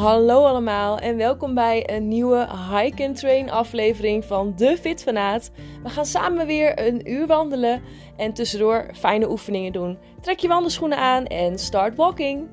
Hallo allemaal en welkom bij een nieuwe Hike and Train aflevering van De Fit Fanaat. We gaan samen weer een uur wandelen en tussendoor fijne oefeningen doen. Trek je wandelschoenen aan en start walking.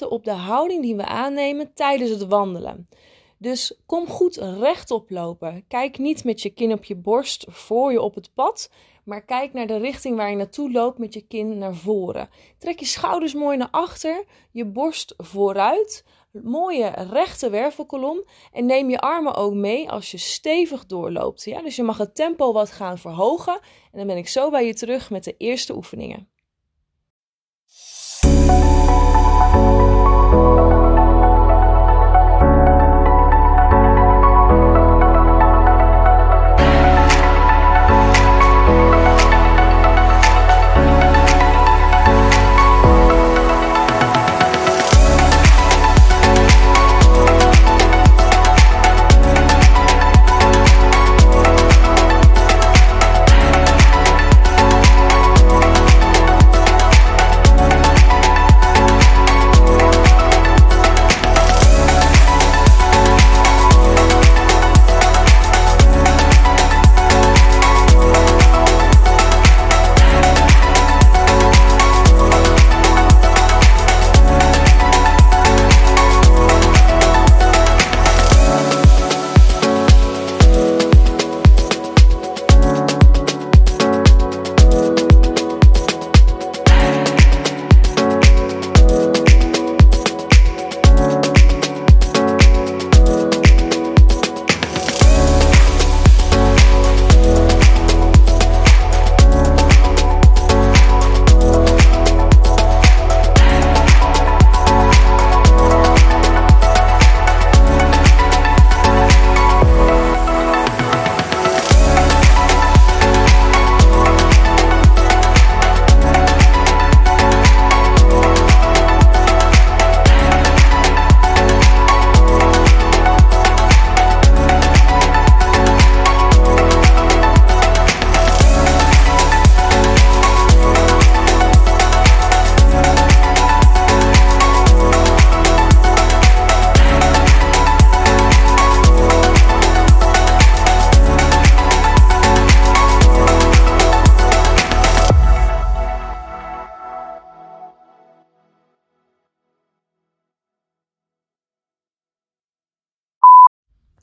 Op de houding die we aannemen tijdens het wandelen. Dus kom goed rechtop lopen. Kijk niet met je kin op je borst voor je op het pad, maar kijk naar de richting waar je naartoe loopt met je kin naar voren. Trek je schouders mooi naar achter, je borst vooruit, mooie rechte wervelkolom en neem je armen ook mee als je stevig doorloopt. Ja? Dus je mag het tempo wat gaan verhogen en dan ben ik zo bij je terug met de eerste oefeningen.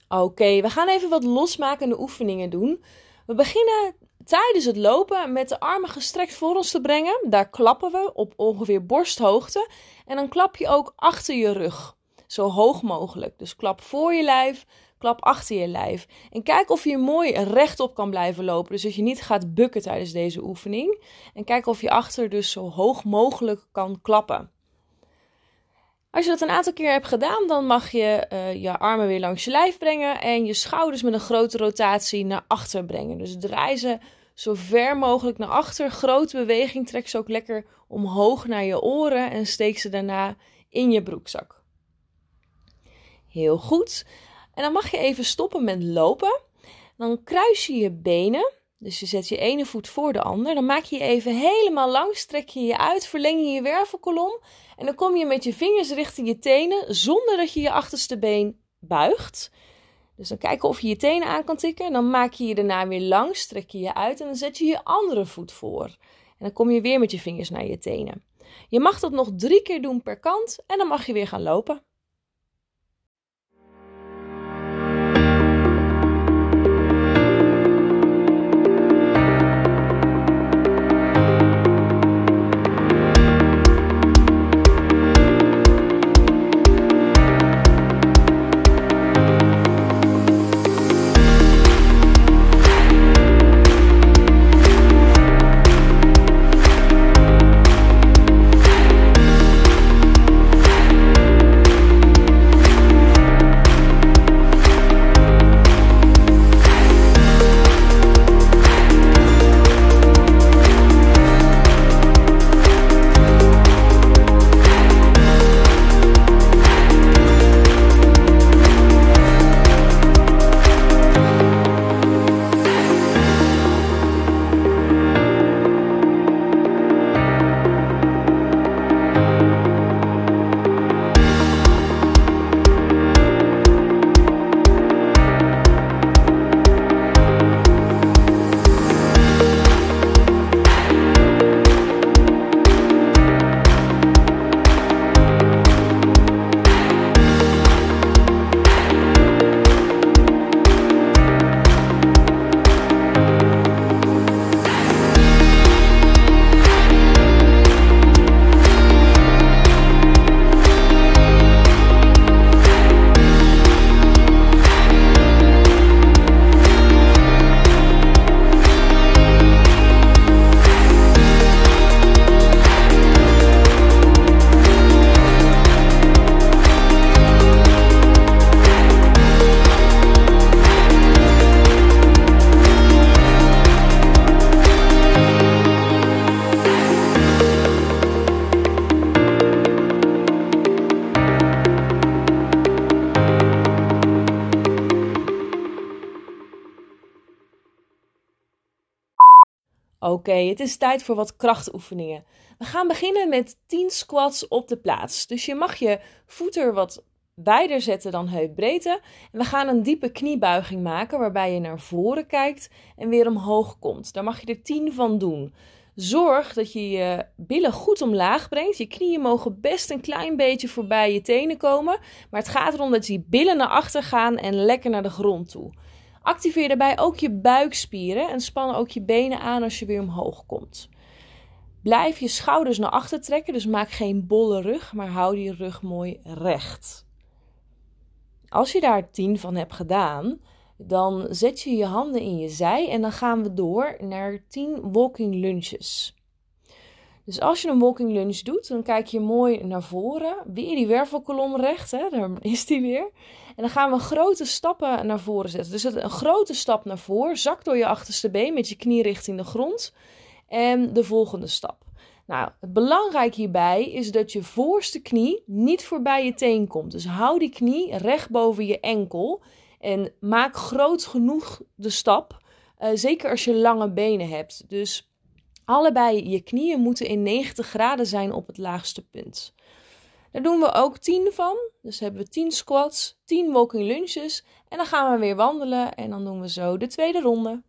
Oké, we gaan even wat losmakende oefeningen doen. We beginnen tijdens het lopen met de armen gestrekt voor ons te brengen. Daar klappen we op ongeveer borsthoogte. En dan klap je ook achter je rug, zo hoog mogelijk. Dus klap voor je lijf, klap achter je lijf. En kijk of je mooi rechtop kan blijven lopen. Dus dat je niet gaat bukken tijdens deze oefening. En kijk of je achter dus zo hoog mogelijk kan klappen. Als je dat een aantal keer hebt gedaan, dan mag je uh, je armen weer langs je lijf brengen en je schouders met een grote rotatie naar achter brengen. Dus draai ze zo ver mogelijk naar achter. Grote beweging, trek ze ook lekker omhoog naar je oren en steek ze daarna in je broekzak. Heel goed. En dan mag je even stoppen met lopen. Dan kruis je je benen. Dus je zet je ene voet voor de ander. Dan maak je je even helemaal lang. Strek je je uit. Verleng je je wervelkolom. En dan kom je met je vingers richting je tenen. Zonder dat je je achterste been buigt. Dus dan kijken of je je tenen aan kan tikken. Dan maak je je daarna weer lang. Strek je je uit. En dan zet je je andere voet voor. En dan kom je weer met je vingers naar je tenen. Je mag dat nog drie keer doen per kant. En dan mag je weer gaan lopen. Oké, het is tijd voor wat krachtoefeningen. We gaan beginnen met 10 squats op de plaats. Dus je mag je voeten wat wijder zetten dan heupbreedte. En we gaan een diepe kniebuiging maken waarbij je naar voren kijkt en weer omhoog komt. Daar mag je er 10 van doen. Zorg dat je je billen goed omlaag brengt. Je knieën mogen best een klein beetje voorbij je tenen komen. Maar het gaat erom dat je billen naar achter gaan en lekker naar de grond toe. Activeer daarbij ook je buikspieren en span ook je benen aan als je weer omhoog komt. Blijf je schouders naar achter trekken, dus maak geen bolle rug, maar hou die rug mooi recht. Als je daar 10 van hebt gedaan, dan zet je je handen in je zij en dan gaan we door naar 10 walking lunges. Dus als je een walking lunge doet, dan kijk je mooi naar voren. Weer die wervelkolom recht, hè? daar is die weer. En dan gaan we grote stappen naar voren zetten. Dus een grote stap naar voren, zak door je achterste been met je knie richting de grond. En de volgende stap. Nou, het belangrijk hierbij is dat je voorste knie niet voorbij je teen komt. Dus hou die knie recht boven je enkel en maak groot genoeg de stap. Uh, zeker als je lange benen hebt. Dus Allebei je knieën moeten in 90 graden zijn op het laagste punt. Daar doen we ook 10 van. Dus hebben we 10 squats, 10 walking lunges. En dan gaan we weer wandelen en dan doen we zo de tweede ronde.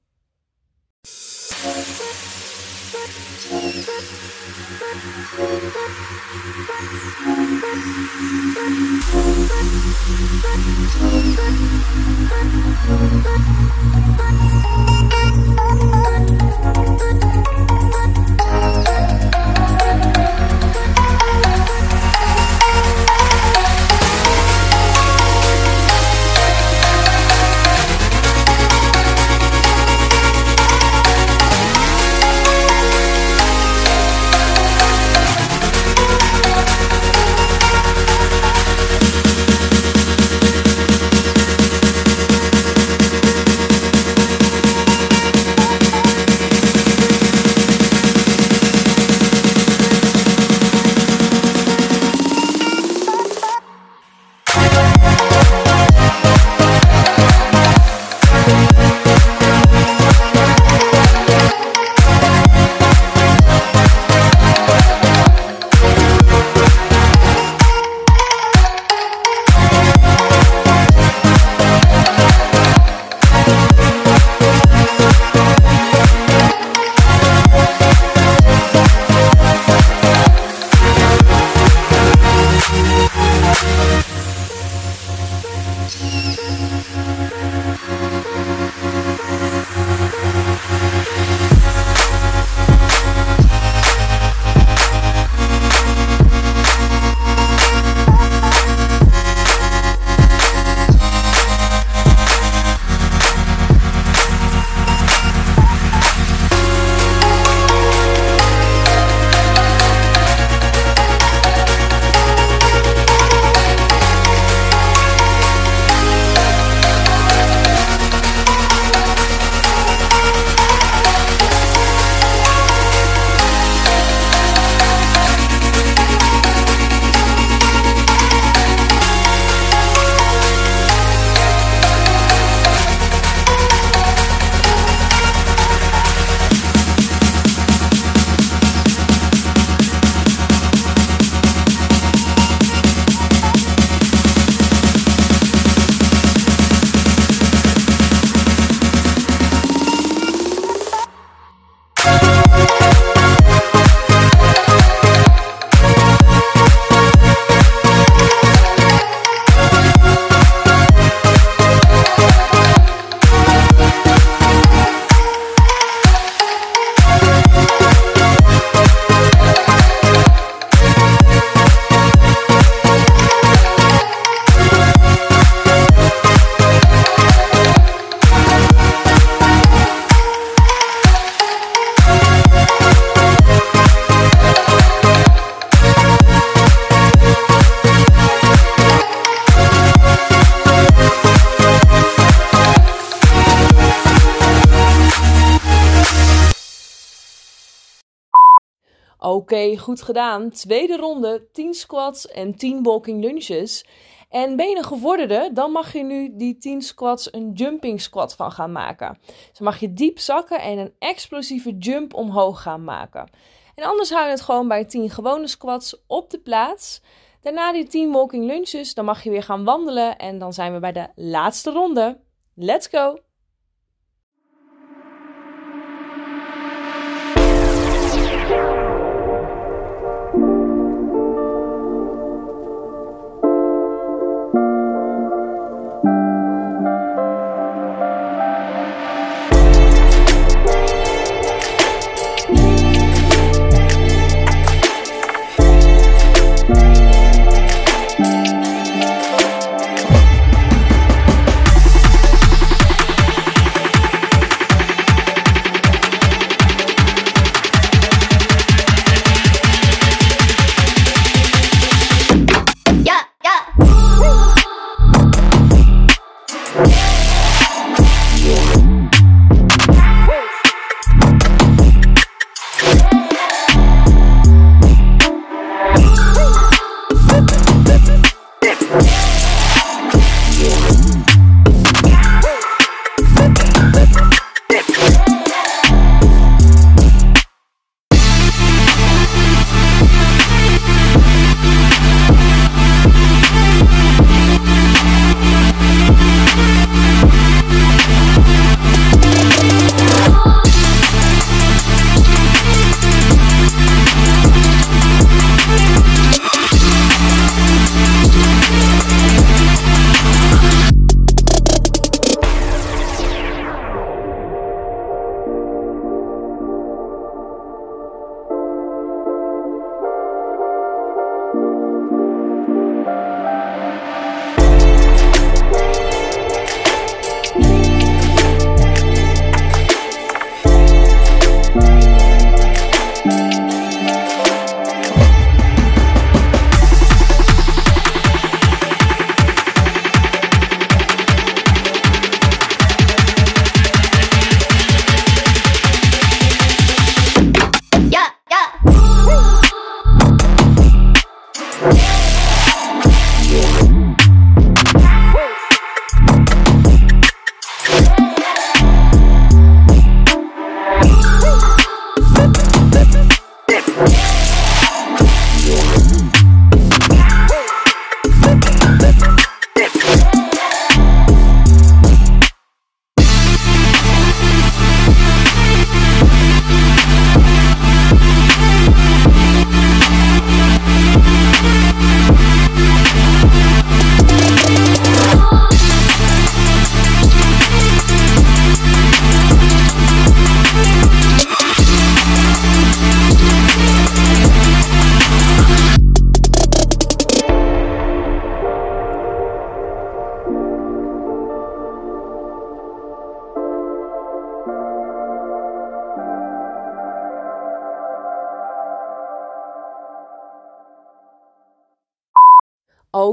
Oké, goed gedaan. Tweede ronde, 10 squats en 10 walking lunges. En ben je een gevorderde, dan mag je nu die 10 squats een jumping squat van gaan maken. Dus dan mag je diep zakken en een explosieve jump omhoog gaan maken. En anders hou je het gewoon bij 10 gewone squats op de plaats. Daarna die 10 walking lunges, dan mag je weer gaan wandelen en dan zijn we bij de laatste ronde. Let's go!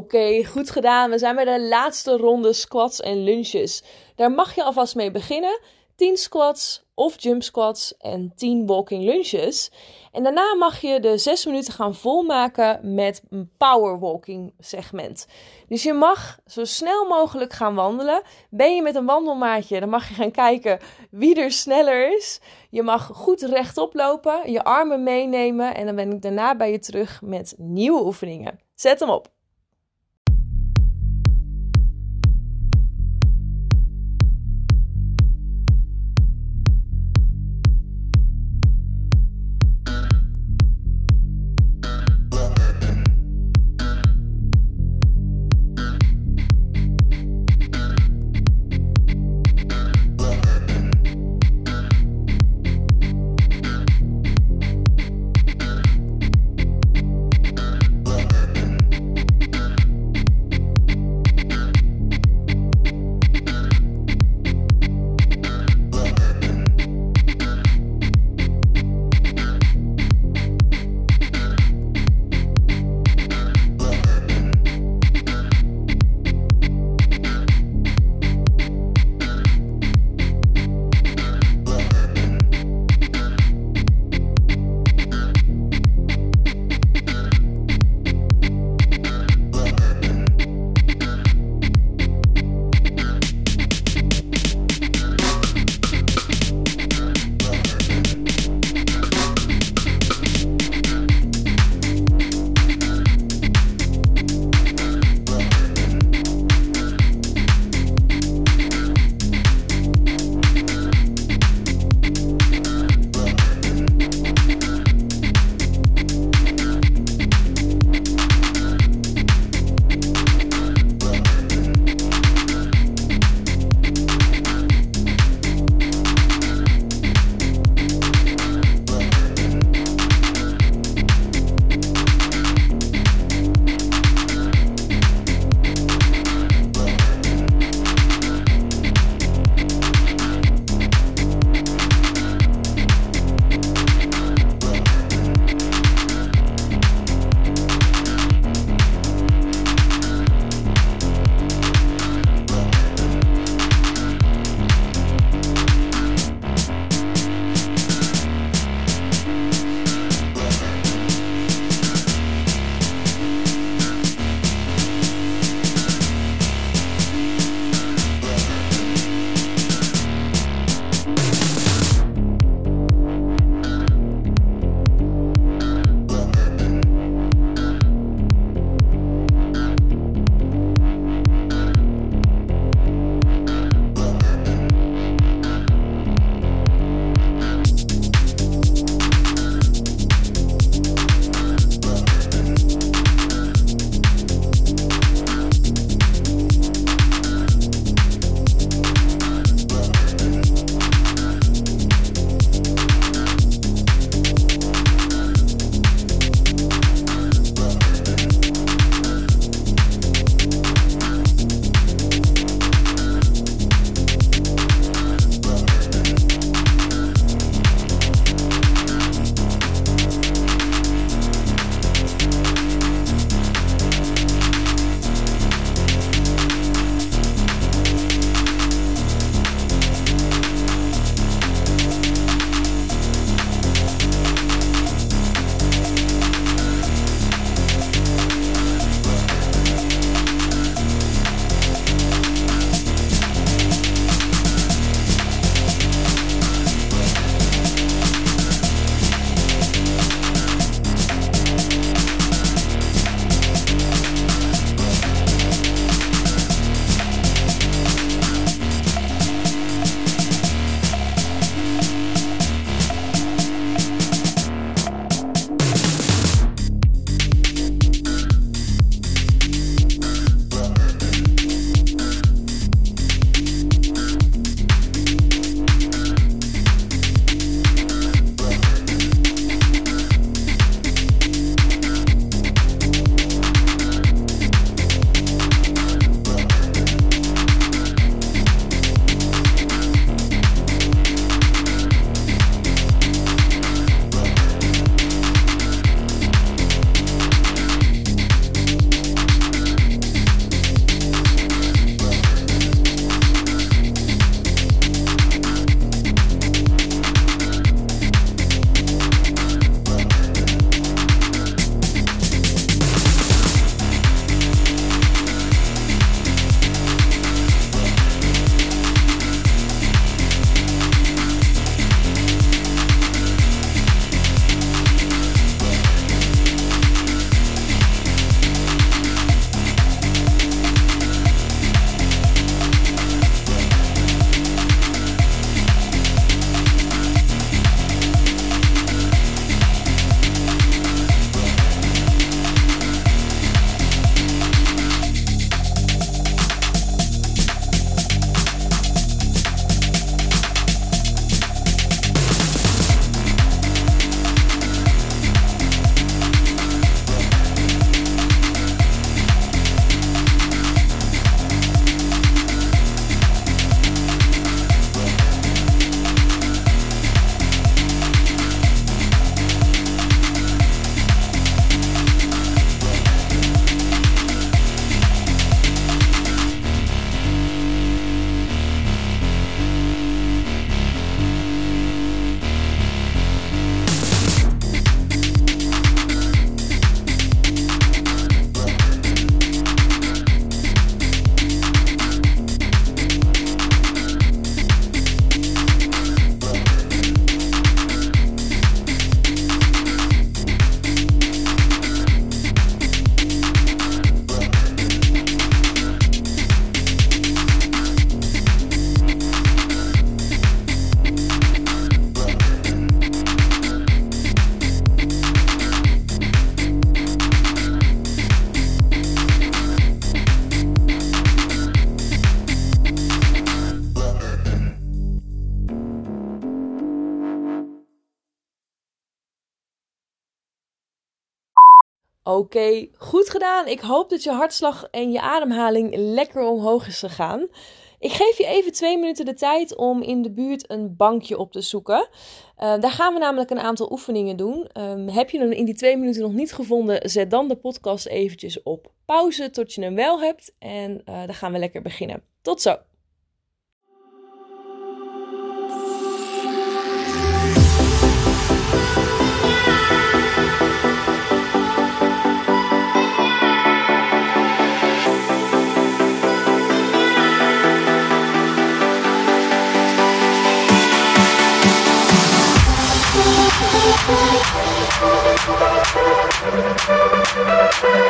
Oké, goed gedaan. We zijn bij de laatste ronde squats en lunches. Daar mag je alvast mee beginnen. 10 squats of jump squats en 10 walking lunges. En daarna mag je de 6 minuten gaan volmaken met een power walking segment. Dus je mag zo snel mogelijk gaan wandelen. Ben je met een wandelmaatje, dan mag je gaan kijken wie er sneller is. Je mag goed rechtop lopen, je armen meenemen en dan ben ik daarna bij je terug met nieuwe oefeningen. Zet hem op. Oké, goed gedaan. Ik hoop dat je hartslag en je ademhaling lekker omhoog is gegaan. Ik geef je even twee minuten de tijd om in de buurt een bankje op te zoeken. Uh, daar gaan we namelijk een aantal oefeningen doen. Um, heb je hem in die twee minuten nog niet gevonden, zet dan de podcast eventjes op pauze tot je hem wel hebt. En uh, dan gaan we lekker beginnen. Tot zo!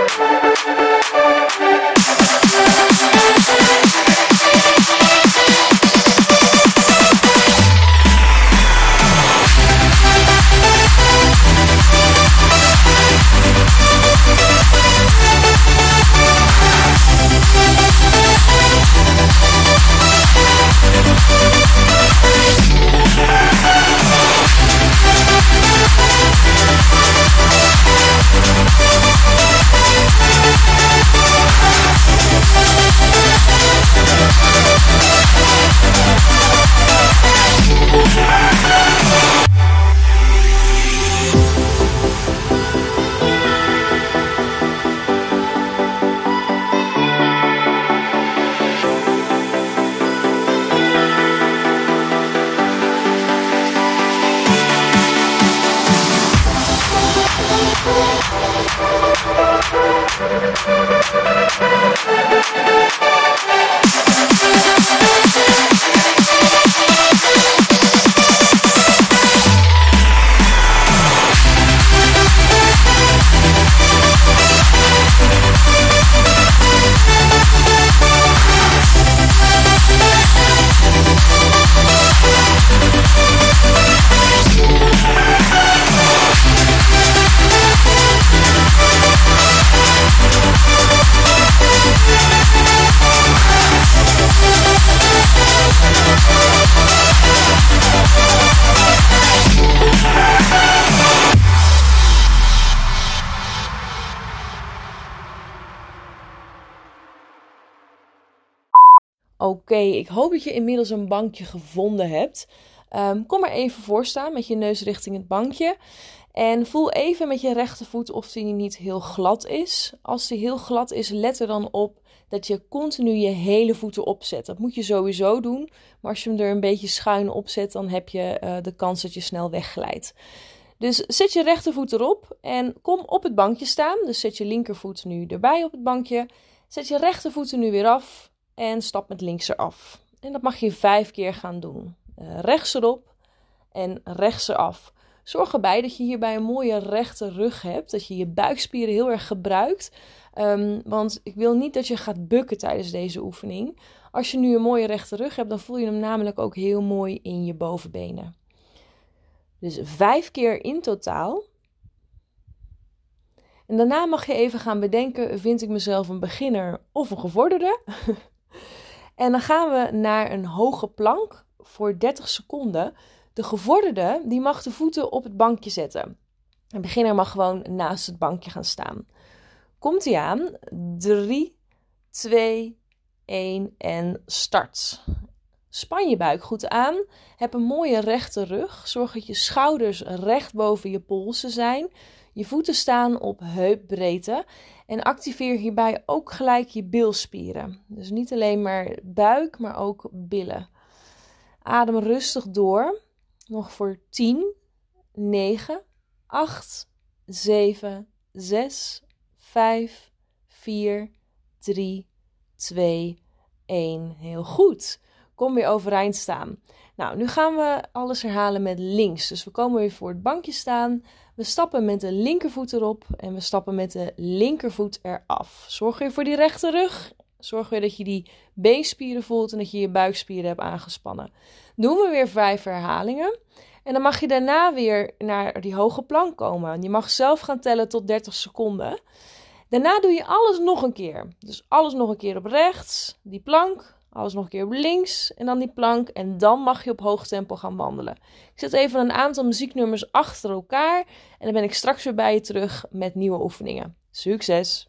Thank Oké, je inmiddels een bankje gevonden hebt. Um, kom maar even voor staan met je neus richting het bankje. En voel even met je rechtervoet of die niet heel glad is. Als die heel glad is, let er dan op dat je continu je hele voeten opzet. Dat moet je sowieso doen. Maar als je hem er een beetje schuin op zet, dan heb je uh, de kans dat je snel wegglijdt. Dus zet je rechtervoet erop en kom op het bankje staan. Dus zet je linkervoet nu erbij op het bankje. Zet je rechtervoeten nu weer af en stap met links eraf. En dat mag je vijf keer gaan doen. Uh, rechts erop en rechts eraf. Zorg erbij dat je hierbij een mooie rechte rug hebt. Dat je je buikspieren heel erg gebruikt. Um, want ik wil niet dat je gaat bukken tijdens deze oefening. Als je nu een mooie rechte rug hebt, dan voel je hem namelijk ook heel mooi in je bovenbenen. Dus vijf keer in totaal. En daarna mag je even gaan bedenken: vind ik mezelf een beginner of een gevorderde? En dan gaan we naar een hoge plank voor 30 seconden. De gevorderde die mag de voeten op het bankje zetten. Een beginner mag gewoon naast het bankje gaan staan. Komt hij aan? 3, 2, 1 en start. Span je buik goed aan. Heb een mooie rechte rug. Zorg dat je schouders recht boven je polsen zijn. Je voeten staan op heupbreedte. En activeer hierbij ook gelijk je bilspieren. Dus niet alleen maar buik, maar ook billen. Adem rustig door. Nog voor 10, 9, 8, 7, 6, 5, 4, 3, 2, 1. Heel goed. Kom weer overeind staan. Nou, nu gaan we alles herhalen met links. Dus we komen weer voor het bankje staan. We stappen met de linkervoet erop en we stappen met de linkervoet eraf. Zorg weer voor die rechte rug. Zorg weer dat je die beenspieren voelt en dat je je buikspieren hebt aangespannen. Doen we weer vijf herhalingen. En dan mag je daarna weer naar die hoge plank komen. Je mag zelf gaan tellen tot 30 seconden. Daarna doe je alles nog een keer. Dus alles nog een keer op rechts, die plank, alles nog een keer op links en dan die plank. En dan mag je op hoog tempo gaan wandelen. Ik zet even een aantal muzieknummers achter elkaar. En dan ben ik straks weer bij je terug met nieuwe oefeningen. Succes!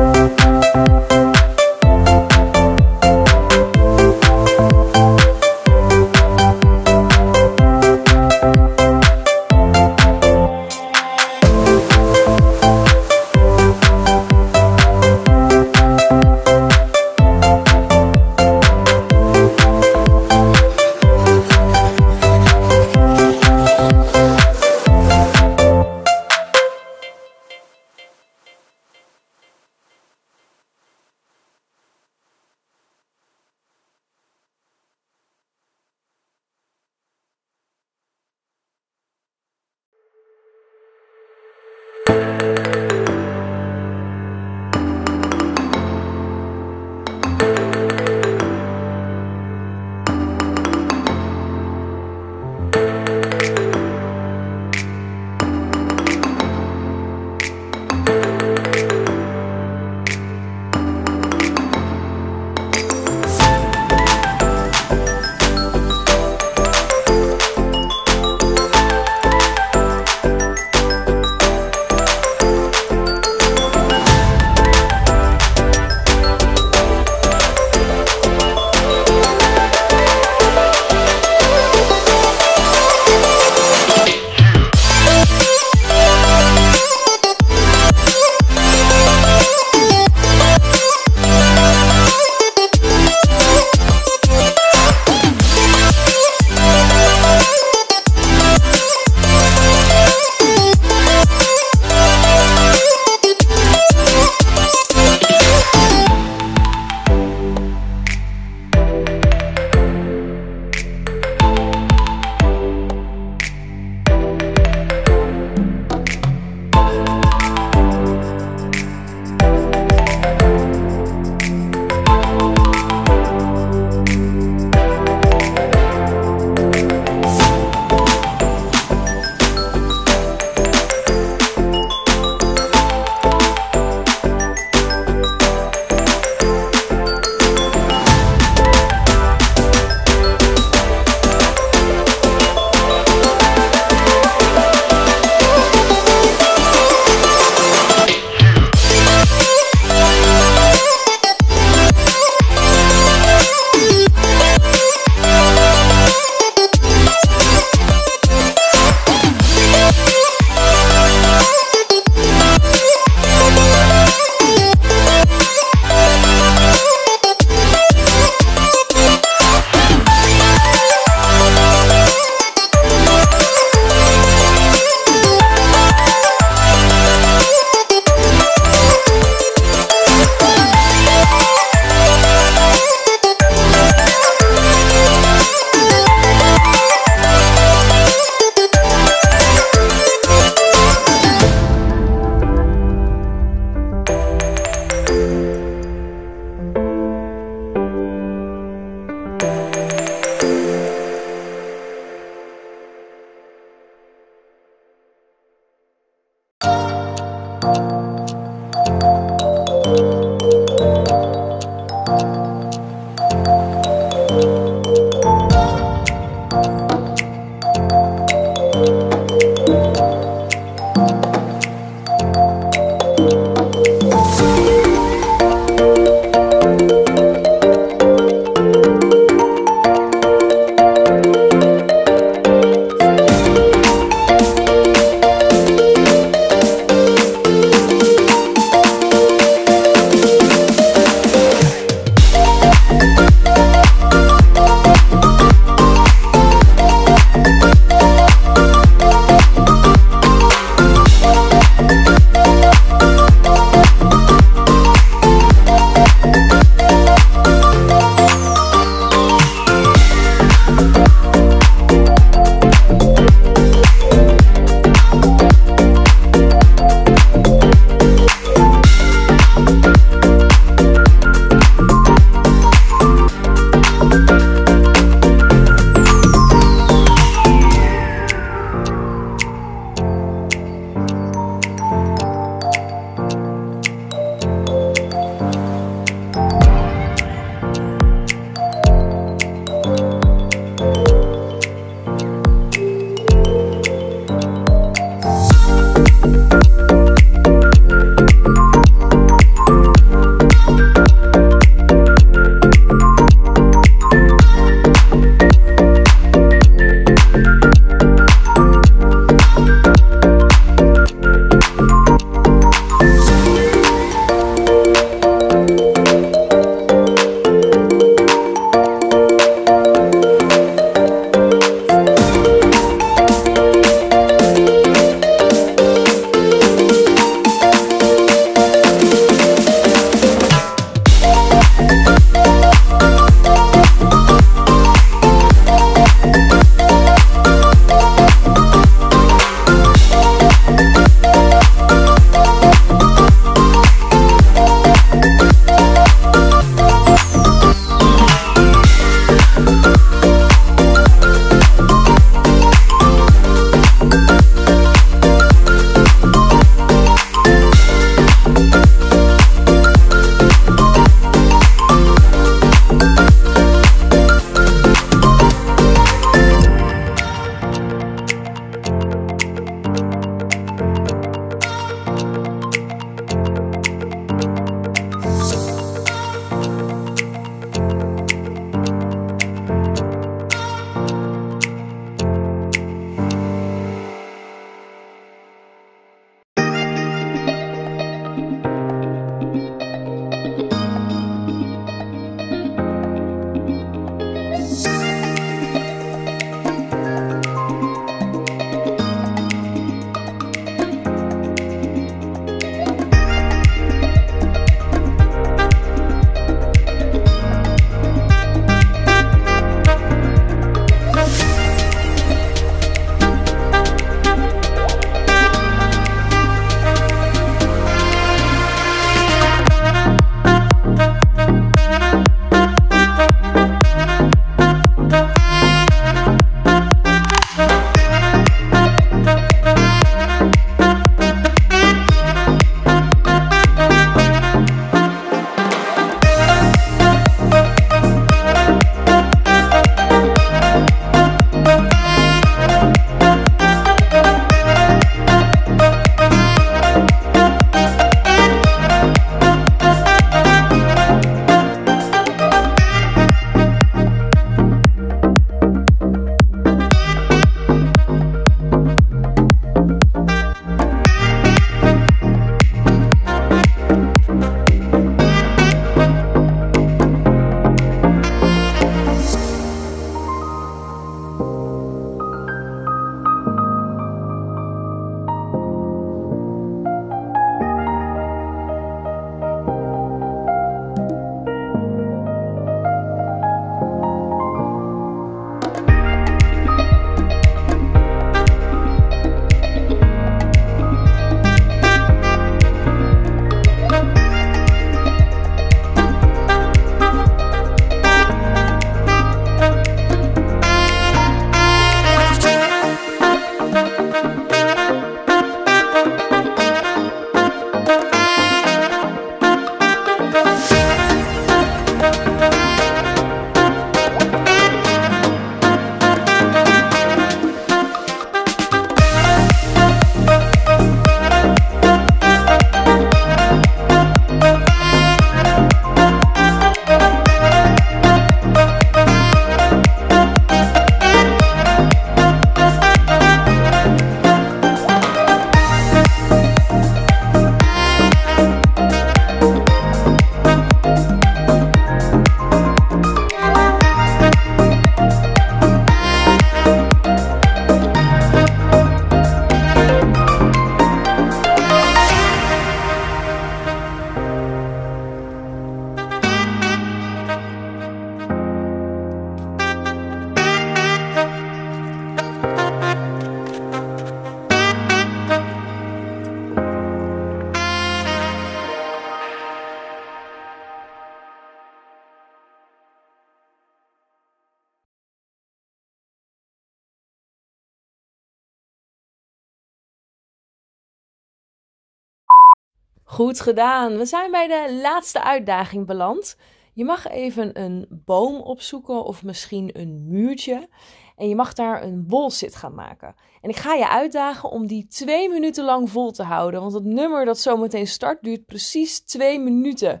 Goed gedaan. We zijn bij de laatste uitdaging beland. Je mag even een boom opzoeken of misschien een muurtje. En je mag daar een wolzit gaan maken. En ik ga je uitdagen om die twee minuten lang vol te houden. Want het nummer dat zometeen start duurt precies twee minuten.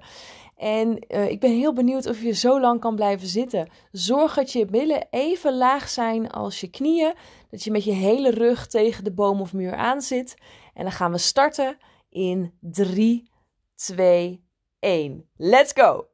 En uh, ik ben heel benieuwd of je zo lang kan blijven zitten. Zorg dat je billen even laag zijn als je knieën. Dat je met je hele rug tegen de boom of muur aan zit. En dan gaan we starten in 3, 2, 1. Let's go!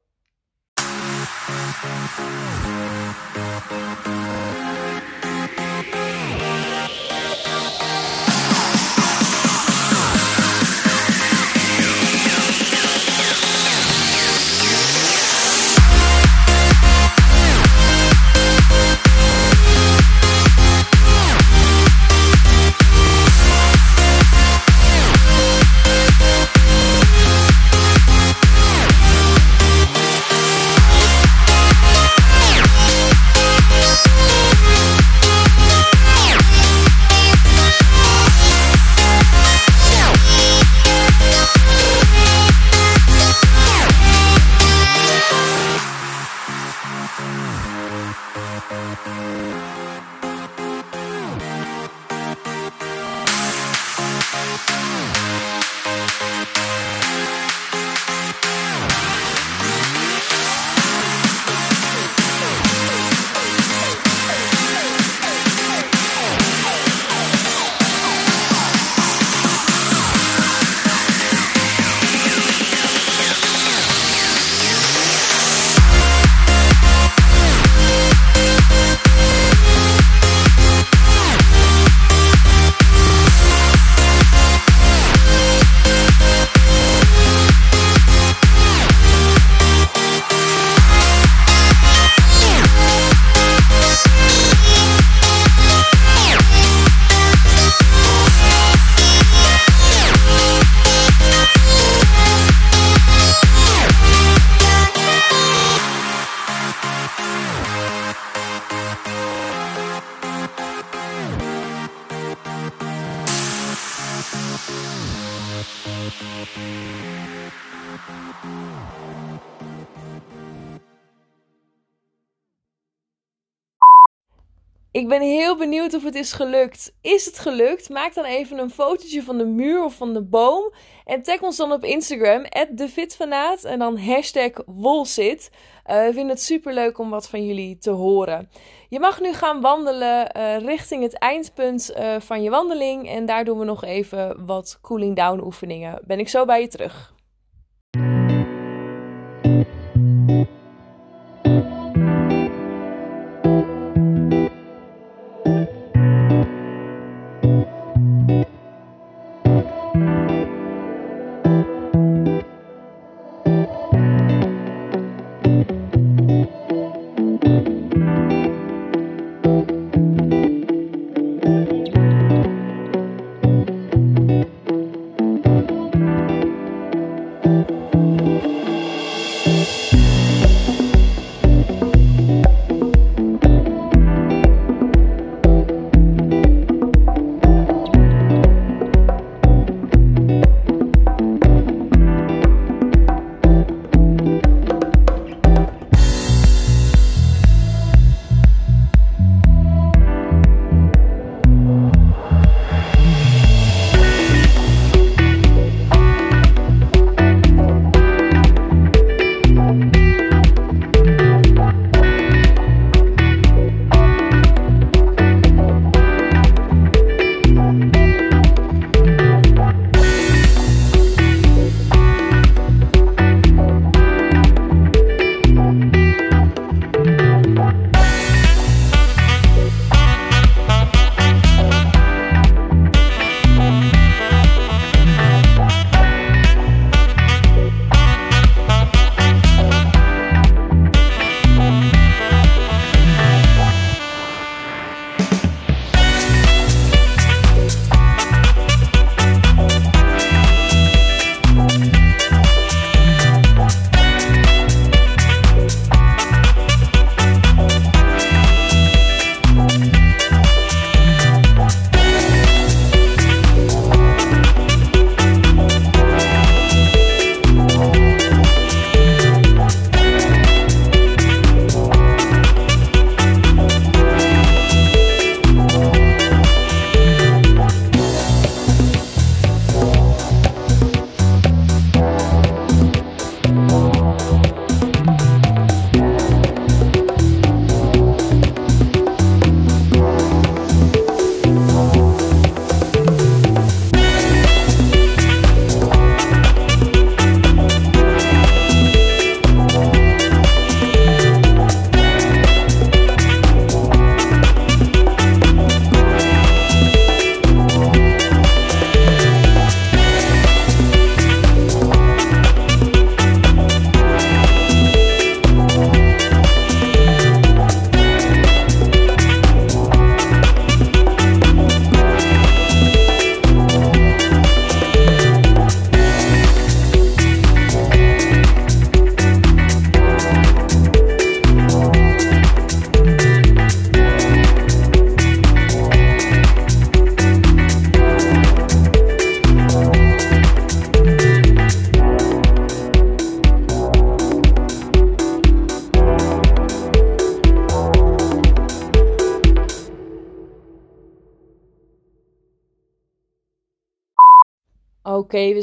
Is gelukt. Is het gelukt? Maak dan even een fotootje van de muur of van de boom. En tag ons dan op Instagram, @defitfanaat en dan hashtag Wolzit. Uh, we vinden het super leuk om wat van jullie te horen. Je mag nu gaan wandelen uh, richting het eindpunt uh, van je wandeling. En daar doen we nog even wat cooling down oefeningen. Ben ik zo bij je terug.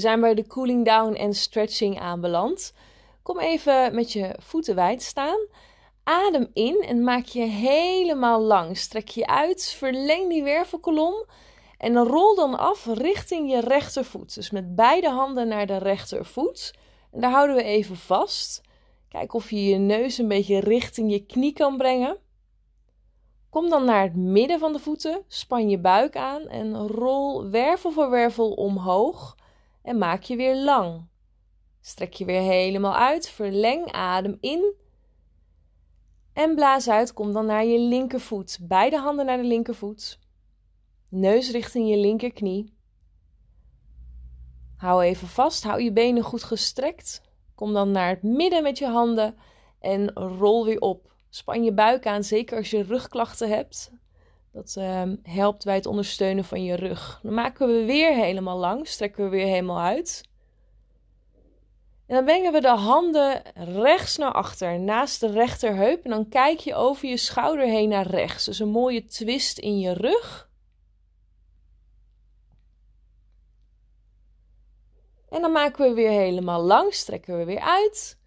Zijn bij de cooling down en stretching aanbeland. Kom even met je voeten wijd staan. Adem in en maak je helemaal lang. Strek je uit, verleng die wervelkolom en rol dan af richting je rechtervoet. Dus met beide handen naar de rechtervoet. En daar houden we even vast. Kijk of je je neus een beetje richting je knie kan brengen. Kom dan naar het midden van de voeten, span je buik aan en rol wervel voor wervel omhoog en maak je weer lang. Strek je weer helemaal uit, verleng adem in en blaas uit. Kom dan naar je linkervoet, beide handen naar de linkervoet, neus richting je linkerknie. Hou even vast, hou je benen goed gestrekt. Kom dan naar het midden met je handen en rol weer op. Span je buik aan, zeker als je rugklachten hebt. Dat uh, helpt bij het ondersteunen van je rug. Dan maken we weer helemaal lang, strekken we weer helemaal uit. En dan brengen we de handen rechts naar achter, naast de rechterheup. En dan kijk je over je schouder heen naar rechts. Dus een mooie twist in je rug. En dan maken we weer helemaal lang, strekken we weer uit.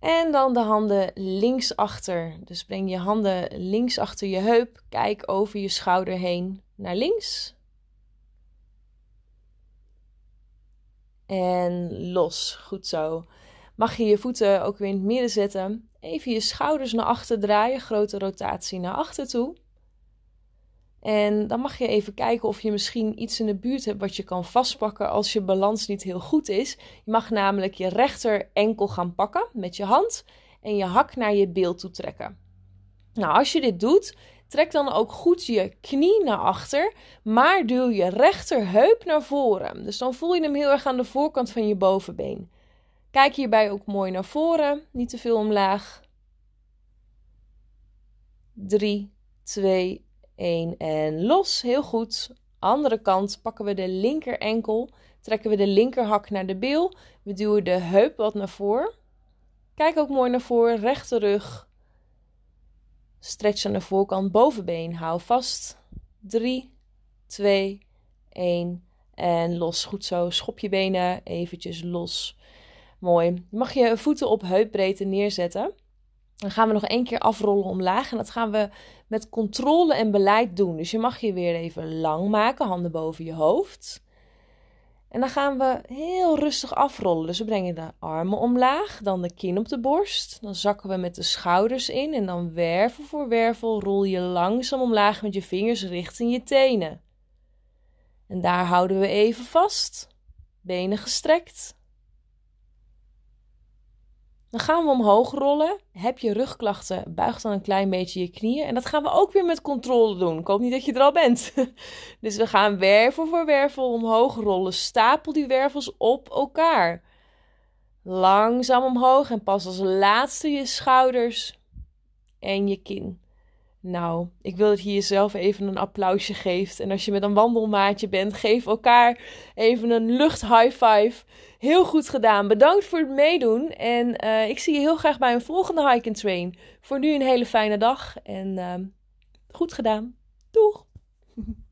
En dan de handen links achter. Dus breng je handen links achter je heup. Kijk over je schouder heen naar links. En los. Goed zo. Mag je je voeten ook weer in het midden zetten. Even je schouders naar achter draaien. Grote rotatie naar achter toe. En dan mag je even kijken of je misschien iets in de buurt hebt wat je kan vastpakken als je balans niet heel goed is. Je mag namelijk je rechter enkel gaan pakken met je hand en je hak naar je beeld toe trekken. Nou, als je dit doet, trek dan ook goed je knie naar achter, maar duw je rechterheup naar voren. Dus dan voel je hem heel erg aan de voorkant van je bovenbeen. Kijk hierbij ook mooi naar voren, niet te veel omlaag. 3, 2, 1 en los. Heel goed. Andere kant pakken we de linker enkel. Trekken we de linkerhak naar de bil. We duwen de heup wat naar voren. Kijk ook mooi naar voren. Rechte rug. Stretch aan de voorkant bovenbeen. Hou vast. 3, 2, 1 en los. Goed zo. Schop je benen eventjes los. Mooi. Mag je voeten op heupbreedte neerzetten. Dan gaan we nog één keer afrollen omlaag. En dat gaan we met controle en beleid doen. Dus je mag je weer even lang maken, handen boven je hoofd. En dan gaan we heel rustig afrollen. Dus we brengen de armen omlaag, dan de kin op de borst. Dan zakken we met de schouders in en dan wervel voor wervel rol je langzaam omlaag met je vingers richting je tenen. En daar houden we even vast. Benen gestrekt. Dan gaan we omhoog rollen. Heb je rugklachten, buig dan een klein beetje je knieën. En dat gaan we ook weer met controle doen. Ik hoop niet dat je er al bent. dus we gaan wervel voor wervel omhoog rollen. Stapel die wervels op elkaar. Langzaam omhoog en pas als laatste je schouders en je kin. Nou, ik wil dat je jezelf even een applausje geeft. En als je met een wandelmaatje bent, geef elkaar even een lucht high five. Heel goed gedaan. Bedankt voor het meedoen. En uh, ik zie je heel graag bij een volgende Hike Train. Voor nu een hele fijne dag. En uh, goed gedaan. Doeg!